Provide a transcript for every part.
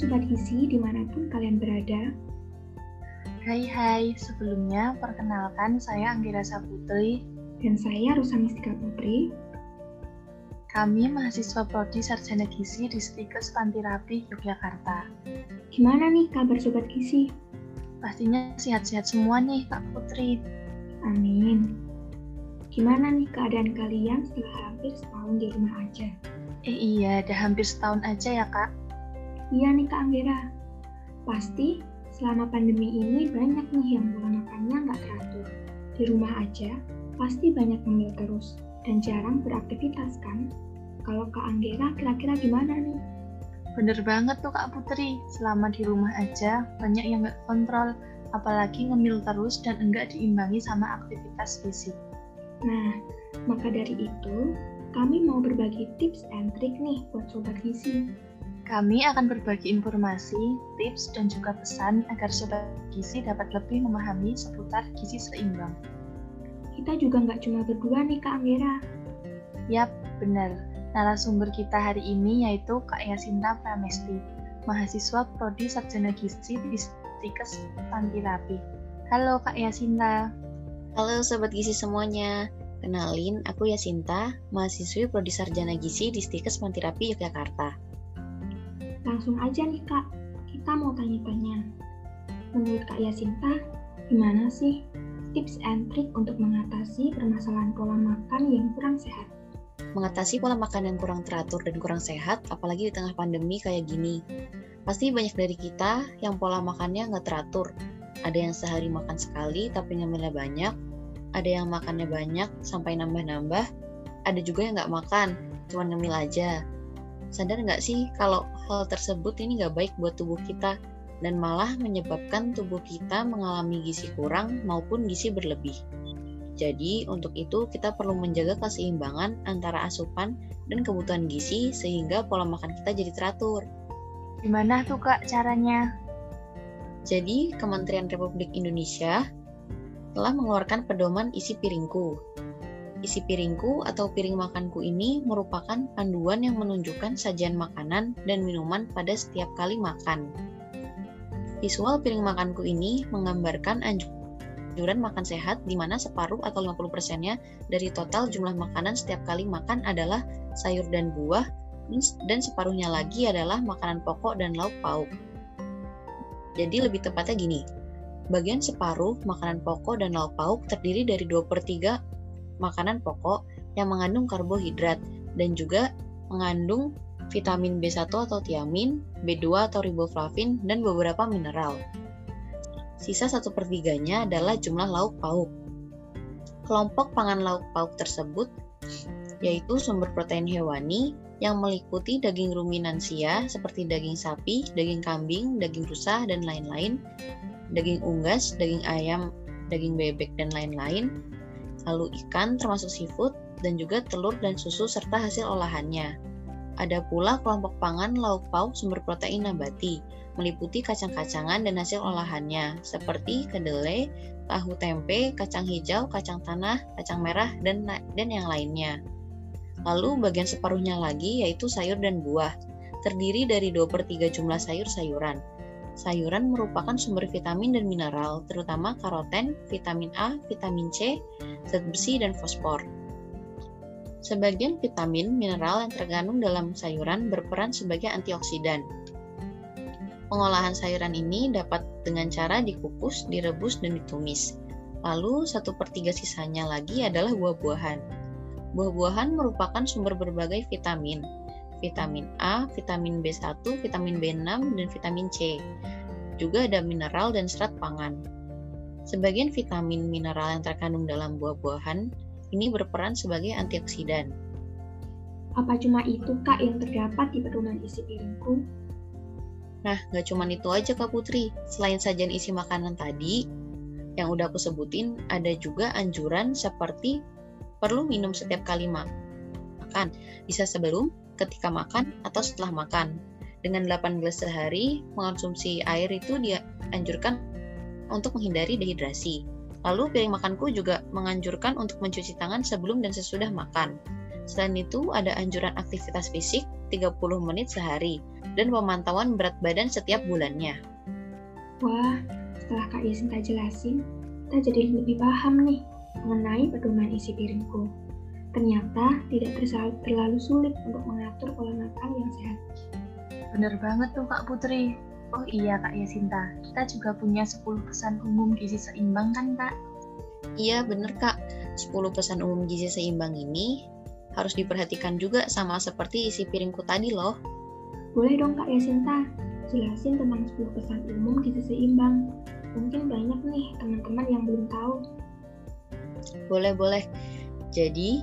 Sobat Gizi di mana pun kalian berada. Hai hai, sebelumnya perkenalkan saya Anggira Saputri. Dan saya Rosa Mistika Putri. Kami mahasiswa Prodi Sarjana Gizi di Stikes Pantirapi, Yogyakarta. Gimana nih kabar Sobat Gizi? Pastinya sehat-sehat semua nih Kak Putri. Amin. Gimana nih keadaan kalian setelah hampir setahun di rumah aja? Eh iya, udah hampir setahun aja ya Kak. Iya nih Kak Anggera. Pasti selama pandemi ini banyak nih yang pola makannya nggak teratur. Di rumah aja, pasti banyak ngemil terus dan jarang beraktivitas kan? Kalau Kak Anggera kira-kira gimana nih? Bener banget tuh Kak Putri, selama di rumah aja banyak yang nggak kontrol, apalagi ngemil terus dan enggak diimbangi sama aktivitas fisik. Nah, maka dari itu, kami mau berbagi tips and trik nih buat Sobat Gizi. Kami akan berbagi informasi, tips, dan juga pesan agar Sobat Gizi dapat lebih memahami seputar gizi seimbang. Kita juga nggak cuma berdua nih Kak Anggera. Yap, benar. Narasumber kita hari ini yaitu Kak Yasinta Pramesti, mahasiswa Prodi Sarjana Gizi di Stikes Pantirapi. Halo Kak Yasinta. Halo Sobat Gizi semuanya. Kenalin, aku Yasinta, mahasiswi Prodi Sarjana Gizi di Stikes Mantirapi, Yogyakarta. Langsung aja nih Kak, kita mau tanya-tanya. Menurut Kak Yasinta, gimana sih tips and trik untuk mengatasi permasalahan pola makan yang kurang sehat? Mengatasi pola makan yang kurang teratur dan kurang sehat, apalagi di tengah pandemi kayak gini. Pasti banyak dari kita yang pola makannya nggak teratur. Ada yang sehari makan sekali tapi ngemilnya banyak, ada yang makannya banyak sampai nambah-nambah, ada juga yang nggak makan, cuma ngemil aja. Sadar nggak sih kalau hal tersebut ini nggak baik buat tubuh kita dan malah menyebabkan tubuh kita mengalami gizi kurang maupun gizi berlebih. Jadi, untuk itu kita perlu menjaga keseimbangan antara asupan dan kebutuhan gizi sehingga pola makan kita jadi teratur. Gimana tuh Kak caranya? Jadi, Kementerian Republik Indonesia telah mengeluarkan pedoman isi piringku. Isi piringku atau piring makanku ini merupakan panduan yang menunjukkan sajian makanan dan minuman pada setiap kali makan. Visual piring makanku ini menggambarkan anjuran makan sehat di mana separuh atau 50%-nya dari total jumlah makanan setiap kali makan adalah sayur dan buah dan separuhnya lagi adalah makanan pokok dan lauk pauk. Jadi lebih tepatnya gini, Bagian separuh makanan pokok dan lauk pauk terdiri dari 2 per 3 makanan pokok yang mengandung karbohidrat dan juga mengandung vitamin B1 atau tiamin, B2 atau riboflavin, dan beberapa mineral. Sisa 1 per 3-nya adalah jumlah lauk pauk. Kelompok pangan lauk pauk tersebut yaitu sumber protein hewani yang meliputi daging ruminansia seperti daging sapi, daging kambing, daging rusa, dan lain-lain, daging unggas, daging ayam, daging bebek, dan lain-lain, lalu ikan termasuk seafood, dan juga telur dan susu serta hasil olahannya. Ada pula kelompok pangan lauk pauk sumber protein nabati, meliputi kacang-kacangan dan hasil olahannya, seperti kedelai, tahu tempe, kacang hijau, kacang tanah, kacang merah, dan, dan yang lainnya. Lalu bagian separuhnya lagi yaitu sayur dan buah, terdiri dari 2 per 3 jumlah sayur-sayuran, Sayuran merupakan sumber vitamin dan mineral, terutama karoten, vitamin A, vitamin C, zat besi, dan fosfor. Sebagian vitamin mineral yang terkandung dalam sayuran berperan sebagai antioksidan. Pengolahan sayuran ini dapat dengan cara dikukus, direbus, dan ditumis. Lalu, satu per tiga sisanya lagi adalah buah-buahan. Buah-buahan merupakan sumber berbagai vitamin, vitamin A, vitamin B1, vitamin B6, dan vitamin C. Juga ada mineral dan serat pangan. Sebagian vitamin mineral yang terkandung dalam buah-buahan ini berperan sebagai antioksidan. Apa cuma itu kak yang terdapat di pedoman isi piringku? Nah, nggak cuma itu aja Kak Putri. Selain sajian isi makanan tadi, yang udah aku sebutin, ada juga anjuran seperti perlu minum setiap kali makan. Bisa sebelum, ketika makan atau setelah makan. Dengan 8 gelas sehari, mengonsumsi air itu dia anjurkan untuk menghindari dehidrasi. Lalu piring makanku juga menganjurkan untuk mencuci tangan sebelum dan sesudah makan. Selain itu, ada anjuran aktivitas fisik 30 menit sehari. dan pemantauan berat badan setiap bulannya. Wah, setelah Kak Yasinta jelasin, kita jadi lebih paham nih mengenai pedoman isi piringku. Ternyata tidak terlalu sulit untuk mengatur pola makan yang sehat. Bener banget tuh Kak Putri. Oh iya Kak Yasinta, kita juga punya 10 pesan umum gizi seimbang kan Kak? Iya bener Kak, 10 pesan umum gizi seimbang ini harus diperhatikan juga sama seperti isi piringku tadi loh. Boleh dong Kak Yasinta, jelasin tentang 10 pesan umum gizi seimbang. Mungkin banyak nih teman-teman yang belum tahu. Boleh, boleh. Jadi,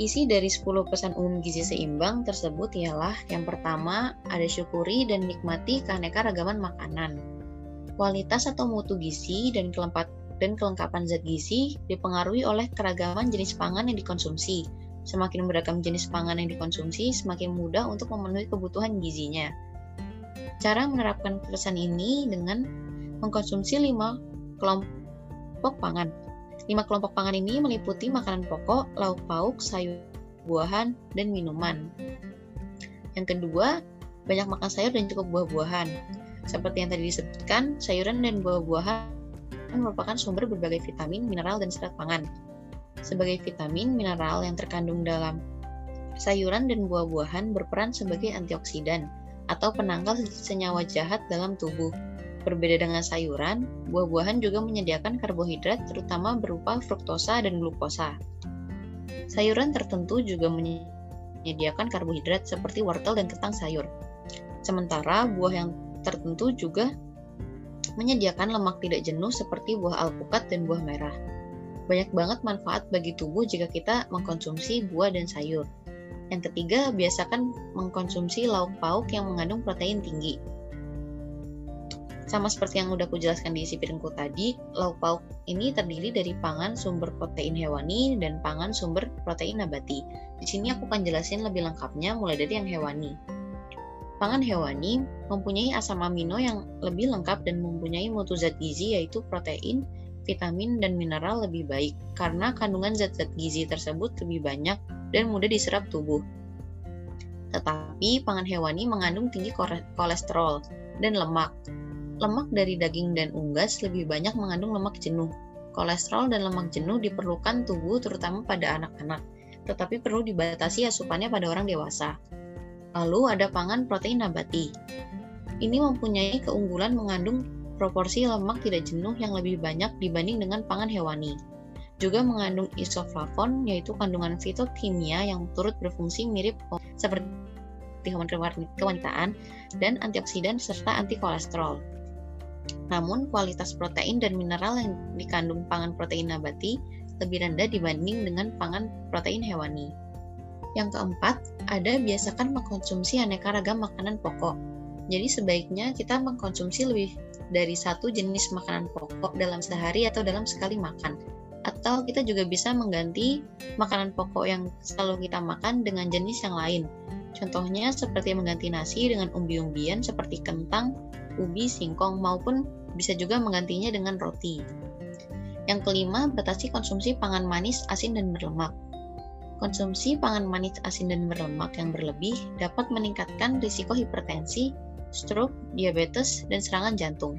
isi dari 10 pesan umum gizi seimbang tersebut ialah yang pertama, ada syukuri dan nikmati keanekaragaman makanan. Kualitas atau mutu gizi dan kelengkapan dan kelengkapan zat gizi dipengaruhi oleh keragaman jenis pangan yang dikonsumsi. Semakin beragam jenis pangan yang dikonsumsi, semakin mudah untuk memenuhi kebutuhan gizinya. Cara menerapkan pesan ini dengan mengkonsumsi lima kelompok pangan. Lima kelompok pangan ini meliputi makanan pokok, lauk pauk, sayur, buahan, dan minuman. Yang kedua, banyak makan sayur dan cukup buah-buahan. Seperti yang tadi disebutkan, sayuran dan buah-buahan merupakan sumber berbagai vitamin, mineral, dan serat pangan. Sebagai vitamin, mineral yang terkandung dalam sayuran dan buah-buahan berperan sebagai antioksidan atau penangkal senyawa jahat dalam tubuh. Berbeda dengan sayuran, buah-buahan juga menyediakan karbohidrat terutama berupa fruktosa dan glukosa. Sayuran tertentu juga menyediakan karbohidrat seperti wortel dan kentang sayur. Sementara buah yang tertentu juga menyediakan lemak tidak jenuh seperti buah alpukat dan buah merah. Banyak banget manfaat bagi tubuh jika kita mengkonsumsi buah dan sayur. Yang ketiga, biasakan mengkonsumsi lauk pauk yang mengandung protein tinggi. Sama seperti yang udah aku jelaskan di isi piringku tadi, lauk pauk ini terdiri dari pangan sumber protein hewani dan pangan sumber protein nabati. Di sini aku akan jelasin lebih lengkapnya mulai dari yang hewani. Pangan hewani mempunyai asam amino yang lebih lengkap dan mempunyai mutu zat gizi yaitu protein, vitamin, dan mineral lebih baik karena kandungan zat-zat gizi tersebut lebih banyak dan mudah diserap tubuh. Tetapi pangan hewani mengandung tinggi kolesterol dan lemak. Lemak dari daging dan unggas lebih banyak mengandung lemak jenuh. Kolesterol dan lemak jenuh diperlukan tubuh terutama pada anak-anak, tetapi perlu dibatasi asupannya pada orang dewasa. Lalu ada pangan protein nabati. Ini mempunyai keunggulan mengandung proporsi lemak tidak jenuh yang lebih banyak dibanding dengan pangan hewani. Juga mengandung isoflavon, yaitu kandungan fitokimia yang turut berfungsi mirip seperti hormon kewanitaan dan antioksidan serta anti kolesterol. Namun, kualitas protein dan mineral yang dikandung pangan protein nabati lebih rendah dibanding dengan pangan protein hewani. Yang keempat, ada biasakan mengkonsumsi aneka ragam makanan pokok. Jadi sebaiknya kita mengkonsumsi lebih dari satu jenis makanan pokok dalam sehari atau dalam sekali makan. Atau kita juga bisa mengganti makanan pokok yang selalu kita makan dengan jenis yang lain. Contohnya seperti mengganti nasi dengan umbi-umbian seperti kentang, ubi, singkong, maupun bisa juga menggantinya dengan roti. Yang kelima, batasi konsumsi pangan manis, asin, dan berlemak. Konsumsi pangan manis, asin, dan berlemak yang berlebih dapat meningkatkan risiko hipertensi, stroke, diabetes, dan serangan jantung.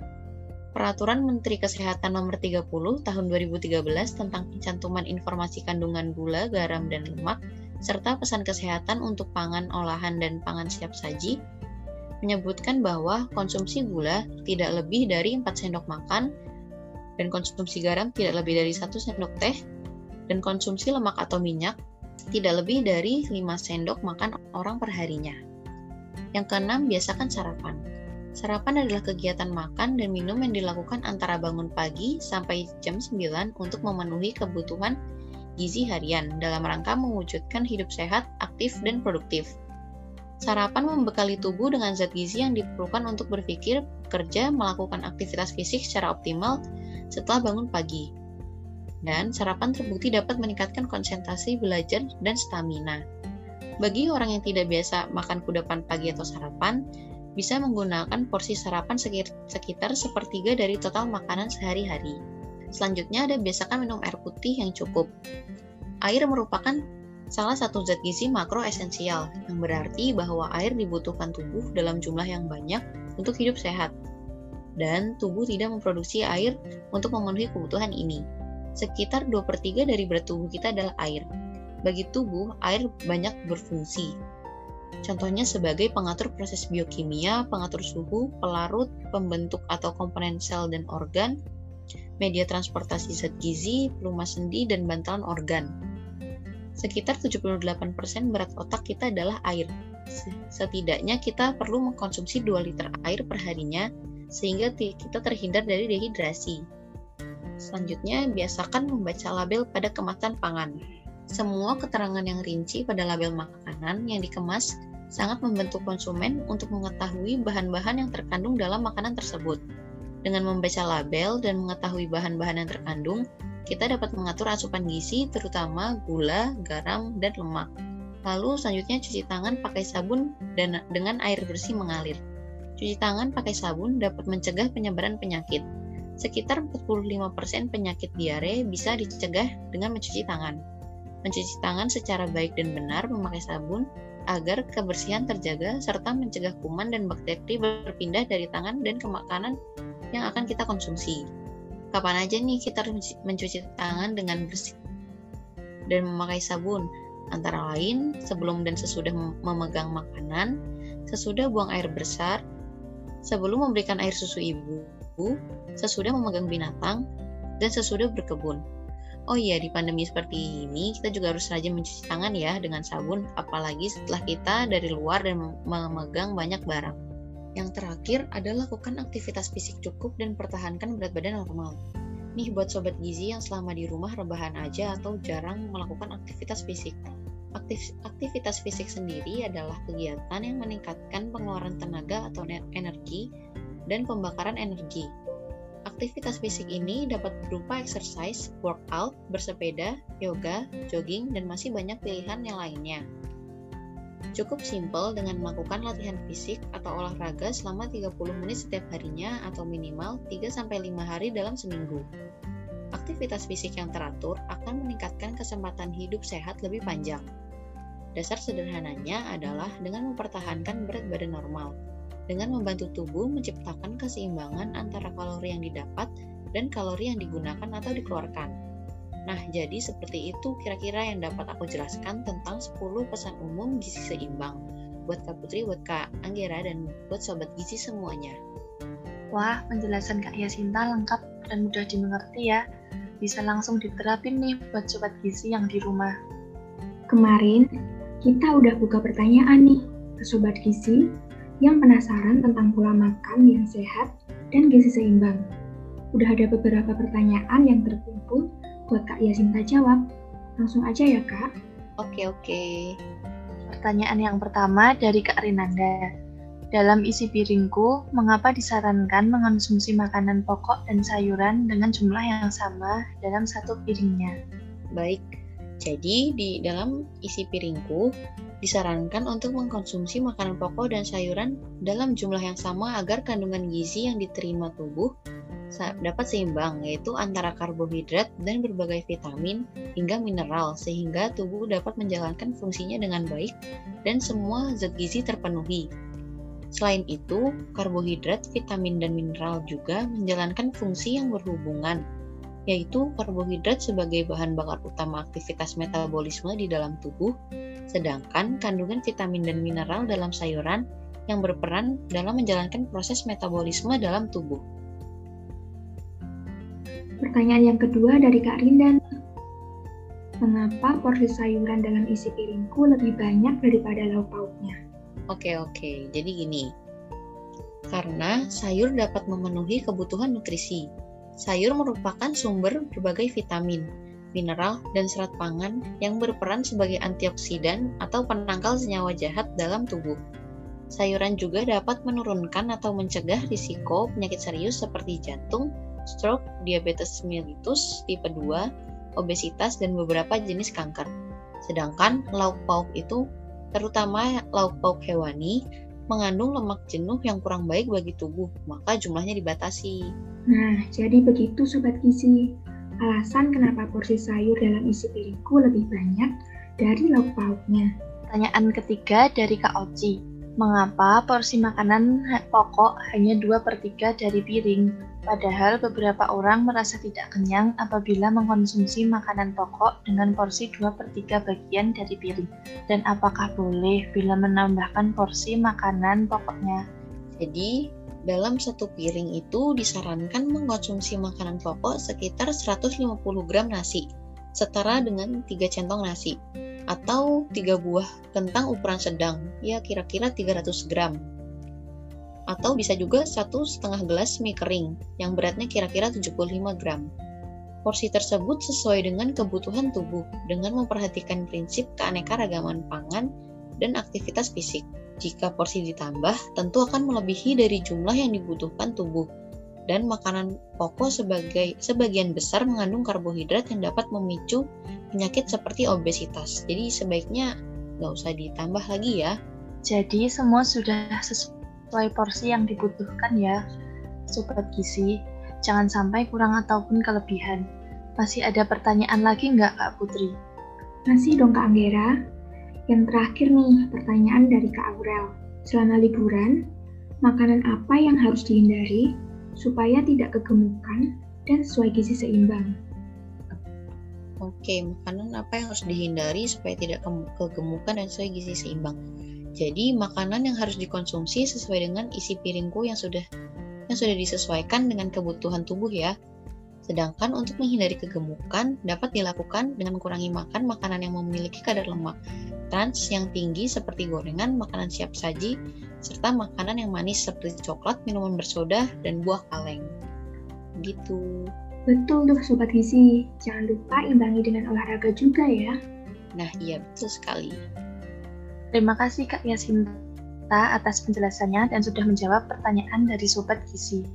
Peraturan Menteri Kesehatan Nomor 30 Tahun 2013 tentang pencantuman informasi kandungan gula, garam, dan lemak, serta pesan kesehatan untuk pangan olahan dan pangan siap saji, menyebutkan bahwa konsumsi gula tidak lebih dari 4 sendok makan, dan konsumsi garam tidak lebih dari 1 sendok teh, dan konsumsi lemak atau minyak tidak lebih dari 5 sendok makan orang perharinya. Yang keenam, biasakan sarapan. Sarapan adalah kegiatan makan dan minum yang dilakukan antara bangun pagi sampai jam 9 untuk memenuhi kebutuhan gizi harian dalam rangka mewujudkan hidup sehat, aktif, dan produktif. Sarapan membekali tubuh dengan zat gizi yang diperlukan untuk berpikir, bekerja, melakukan aktivitas fisik secara optimal setelah bangun pagi dan sarapan terbukti dapat meningkatkan konsentrasi belajar dan stamina. Bagi orang yang tidak biasa makan kudapan pagi atau sarapan, bisa menggunakan porsi sarapan sekitar sepertiga dari total makanan sehari-hari. Selanjutnya ada biasakan minum air putih yang cukup. Air merupakan salah satu zat gizi makro esensial, yang berarti bahwa air dibutuhkan tubuh dalam jumlah yang banyak untuk hidup sehat. Dan tubuh tidak memproduksi air untuk memenuhi kebutuhan ini. Sekitar 2 per 3 dari berat tubuh kita adalah air. Bagi tubuh, air banyak berfungsi. Contohnya sebagai pengatur proses biokimia, pengatur suhu, pelarut, pembentuk atau komponen sel dan organ, media transportasi zat gizi, pelumas sendi, dan bantalan organ. Sekitar 78% berat otak kita adalah air. Setidaknya kita perlu mengkonsumsi 2 liter air per harinya sehingga kita terhindar dari dehidrasi. Selanjutnya, biasakan membaca label pada kemasan pangan. Semua keterangan yang rinci pada label makanan yang dikemas sangat membantu konsumen untuk mengetahui bahan-bahan yang terkandung dalam makanan tersebut. Dengan membaca label dan mengetahui bahan-bahan yang terkandung, kita dapat mengatur asupan gizi terutama gula, garam, dan lemak. Lalu selanjutnya cuci tangan pakai sabun dan dengan air bersih mengalir. Cuci tangan pakai sabun dapat mencegah penyebaran penyakit. Sekitar 45% penyakit diare bisa dicegah dengan mencuci tangan. Mencuci tangan secara baik dan benar memakai sabun agar kebersihan terjaga serta mencegah kuman dan bakteri berpindah dari tangan dan ke makanan yang akan kita konsumsi. Kapan aja nih kita harus mencuci tangan dengan bersih dan memakai sabun, antara lain sebelum dan sesudah memegang makanan, sesudah buang air besar, sebelum memberikan air susu ibu, sesudah memegang binatang, dan sesudah berkebun. Oh iya, di pandemi seperti ini kita juga harus rajin mencuci tangan ya dengan sabun, apalagi setelah kita dari luar dan memegang banyak barang. Yang terakhir adalah lakukan aktivitas fisik cukup dan pertahankan berat badan normal. Nih buat sobat gizi yang selama di rumah rebahan aja atau jarang melakukan aktivitas fisik. Aktif, aktivitas fisik sendiri adalah kegiatan yang meningkatkan pengeluaran tenaga atau energi dan pembakaran energi. Aktivitas fisik ini dapat berupa exercise, workout, bersepeda, yoga, jogging, dan masih banyak pilihan yang lainnya. Cukup simpel dengan melakukan latihan fisik atau olahraga selama 30 menit setiap harinya atau minimal 3-5 hari dalam seminggu. Aktivitas fisik yang teratur akan meningkatkan kesempatan hidup sehat lebih panjang. Dasar sederhananya adalah dengan mempertahankan berat badan normal, dengan membantu tubuh menciptakan keseimbangan antara kalori yang didapat dan kalori yang digunakan atau dikeluarkan. Nah, jadi seperti itu kira-kira yang dapat aku jelaskan tentang 10 pesan umum gizi seimbang buat Kak Putri, buat Kak Anggera, dan buat Sobat Gizi semuanya. Wah, penjelasan Kak Yasinta lengkap dan mudah dimengerti ya. Bisa langsung diterapin nih buat Sobat Gizi yang di rumah. Kemarin, kita udah buka pertanyaan nih ke Sobat Gizi yang penasaran tentang pola makan yang sehat dan gizi seimbang. Udah ada beberapa pertanyaan yang terkumpul buat Kak Yasinta jawab. Langsung aja ya Kak. Oke oke. Pertanyaan yang pertama dari Kak Rinanda. Dalam isi piringku, mengapa disarankan mengonsumsi makanan pokok dan sayuran dengan jumlah yang sama dalam satu piringnya? Baik, jadi di dalam isi piringku disarankan untuk mengkonsumsi makanan pokok dan sayuran dalam jumlah yang sama agar kandungan gizi yang diterima tubuh dapat seimbang, yaitu antara karbohidrat dan berbagai vitamin hingga mineral, sehingga tubuh dapat menjalankan fungsinya dengan baik dan semua zat gizi terpenuhi. Selain itu, karbohidrat, vitamin, dan mineral juga menjalankan fungsi yang berhubungan, yaitu karbohidrat sebagai bahan bakar utama aktivitas metabolisme di dalam tubuh, sedangkan kandungan vitamin dan mineral dalam sayuran yang berperan dalam menjalankan proses metabolisme dalam tubuh. Pertanyaan yang kedua dari Kak Rindan. Mengapa porsi sayuran dalam isi piringku lebih banyak daripada lauk pauknya? Oke, oke. Jadi gini. Karena sayur dapat memenuhi kebutuhan nutrisi. Sayur merupakan sumber berbagai vitamin, mineral, dan serat pangan yang berperan sebagai antioksidan atau penangkal senyawa jahat dalam tubuh. Sayuran juga dapat menurunkan atau mencegah risiko penyakit serius seperti jantung, stroke, diabetes mellitus tipe 2, obesitas, dan beberapa jenis kanker. Sedangkan lauk pauk itu, terutama lauk pauk hewani, mengandung lemak jenuh yang kurang baik bagi tubuh, maka jumlahnya dibatasi. Nah, jadi begitu Sobat Gizi. Alasan kenapa porsi sayur dalam isi piringku lebih banyak dari lauk pauknya. Pertanyaan ketiga dari Kak Oci. Mengapa porsi makanan pokok hanya 2 per 3 dari piring? Padahal beberapa orang merasa tidak kenyang apabila mengkonsumsi makanan pokok dengan porsi 2 per 3 bagian dari piring. Dan apakah boleh bila menambahkan porsi makanan pokoknya? Jadi, dalam satu piring itu disarankan mengkonsumsi makanan pokok sekitar 150 gram nasi, setara dengan 3 centong nasi atau tiga buah kentang ukuran sedang, ya kira-kira 300 gram. Atau bisa juga satu setengah gelas mie kering, yang beratnya kira-kira 75 gram. Porsi tersebut sesuai dengan kebutuhan tubuh, dengan memperhatikan prinsip keanekaragaman pangan dan aktivitas fisik. Jika porsi ditambah, tentu akan melebihi dari jumlah yang dibutuhkan tubuh dan makanan pokok sebagai sebagian besar mengandung karbohidrat yang dapat memicu penyakit seperti obesitas. Jadi sebaiknya nggak usah ditambah lagi ya. Jadi semua sudah sesuai porsi yang dibutuhkan ya, sobat gizi. Jangan sampai kurang ataupun kelebihan. Masih ada pertanyaan lagi nggak Kak Putri? Masih dong Kak Anggera. Yang terakhir nih, pertanyaan dari Kak Aurel. Selama liburan, makanan apa yang harus dihindari supaya tidak kegemukan dan sesuai gizi seimbang. Oke, makanan apa yang harus dihindari supaya tidak kegemukan dan sesuai gizi seimbang? Jadi, makanan yang harus dikonsumsi sesuai dengan isi piringku yang sudah yang sudah disesuaikan dengan kebutuhan tubuh ya. Sedangkan untuk menghindari kegemukan dapat dilakukan dengan kurangi makan makanan yang memiliki kadar lemak trans yang tinggi seperti gorengan, makanan siap saji, serta makanan yang manis seperti coklat, minuman bersoda, dan buah kaleng. Gitu. Betul tuh Sobat Gizi, jangan lupa imbangi dengan olahraga juga ya. Nah iya betul sekali. Terima kasih Kak Yasinta atas penjelasannya dan sudah menjawab pertanyaan dari Sobat Gizi.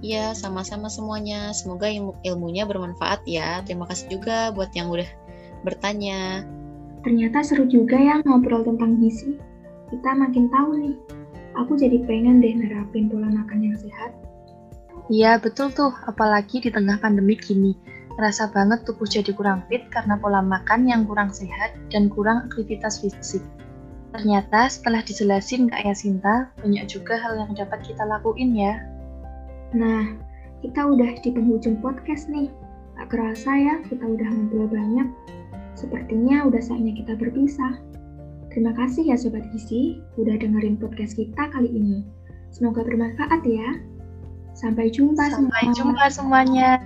Iya, sama-sama semuanya. Semoga ilmu ilmunya bermanfaat ya. Terima kasih juga buat yang udah bertanya. Ternyata seru juga ya ngobrol tentang gizi. Kita makin tahu nih. Aku jadi pengen deh nerapin pola makan yang sehat. Iya, betul tuh. Apalagi di tengah pandemi gini. Ngerasa banget tubuh jadi kurang fit karena pola makan yang kurang sehat dan kurang aktivitas fisik. Ternyata setelah dijelasin Kak Yasinta, banyak juga hal yang dapat kita lakuin ya. Nah, kita udah di penghujung podcast nih. Gak kerasa ya, kita udah ngobrol banyak. Sepertinya udah saatnya kita berpisah. Terima kasih ya Sobat Gizi, udah dengerin podcast kita kali ini. Semoga bermanfaat ya. Sampai jumpa Sampai jumpa semuanya.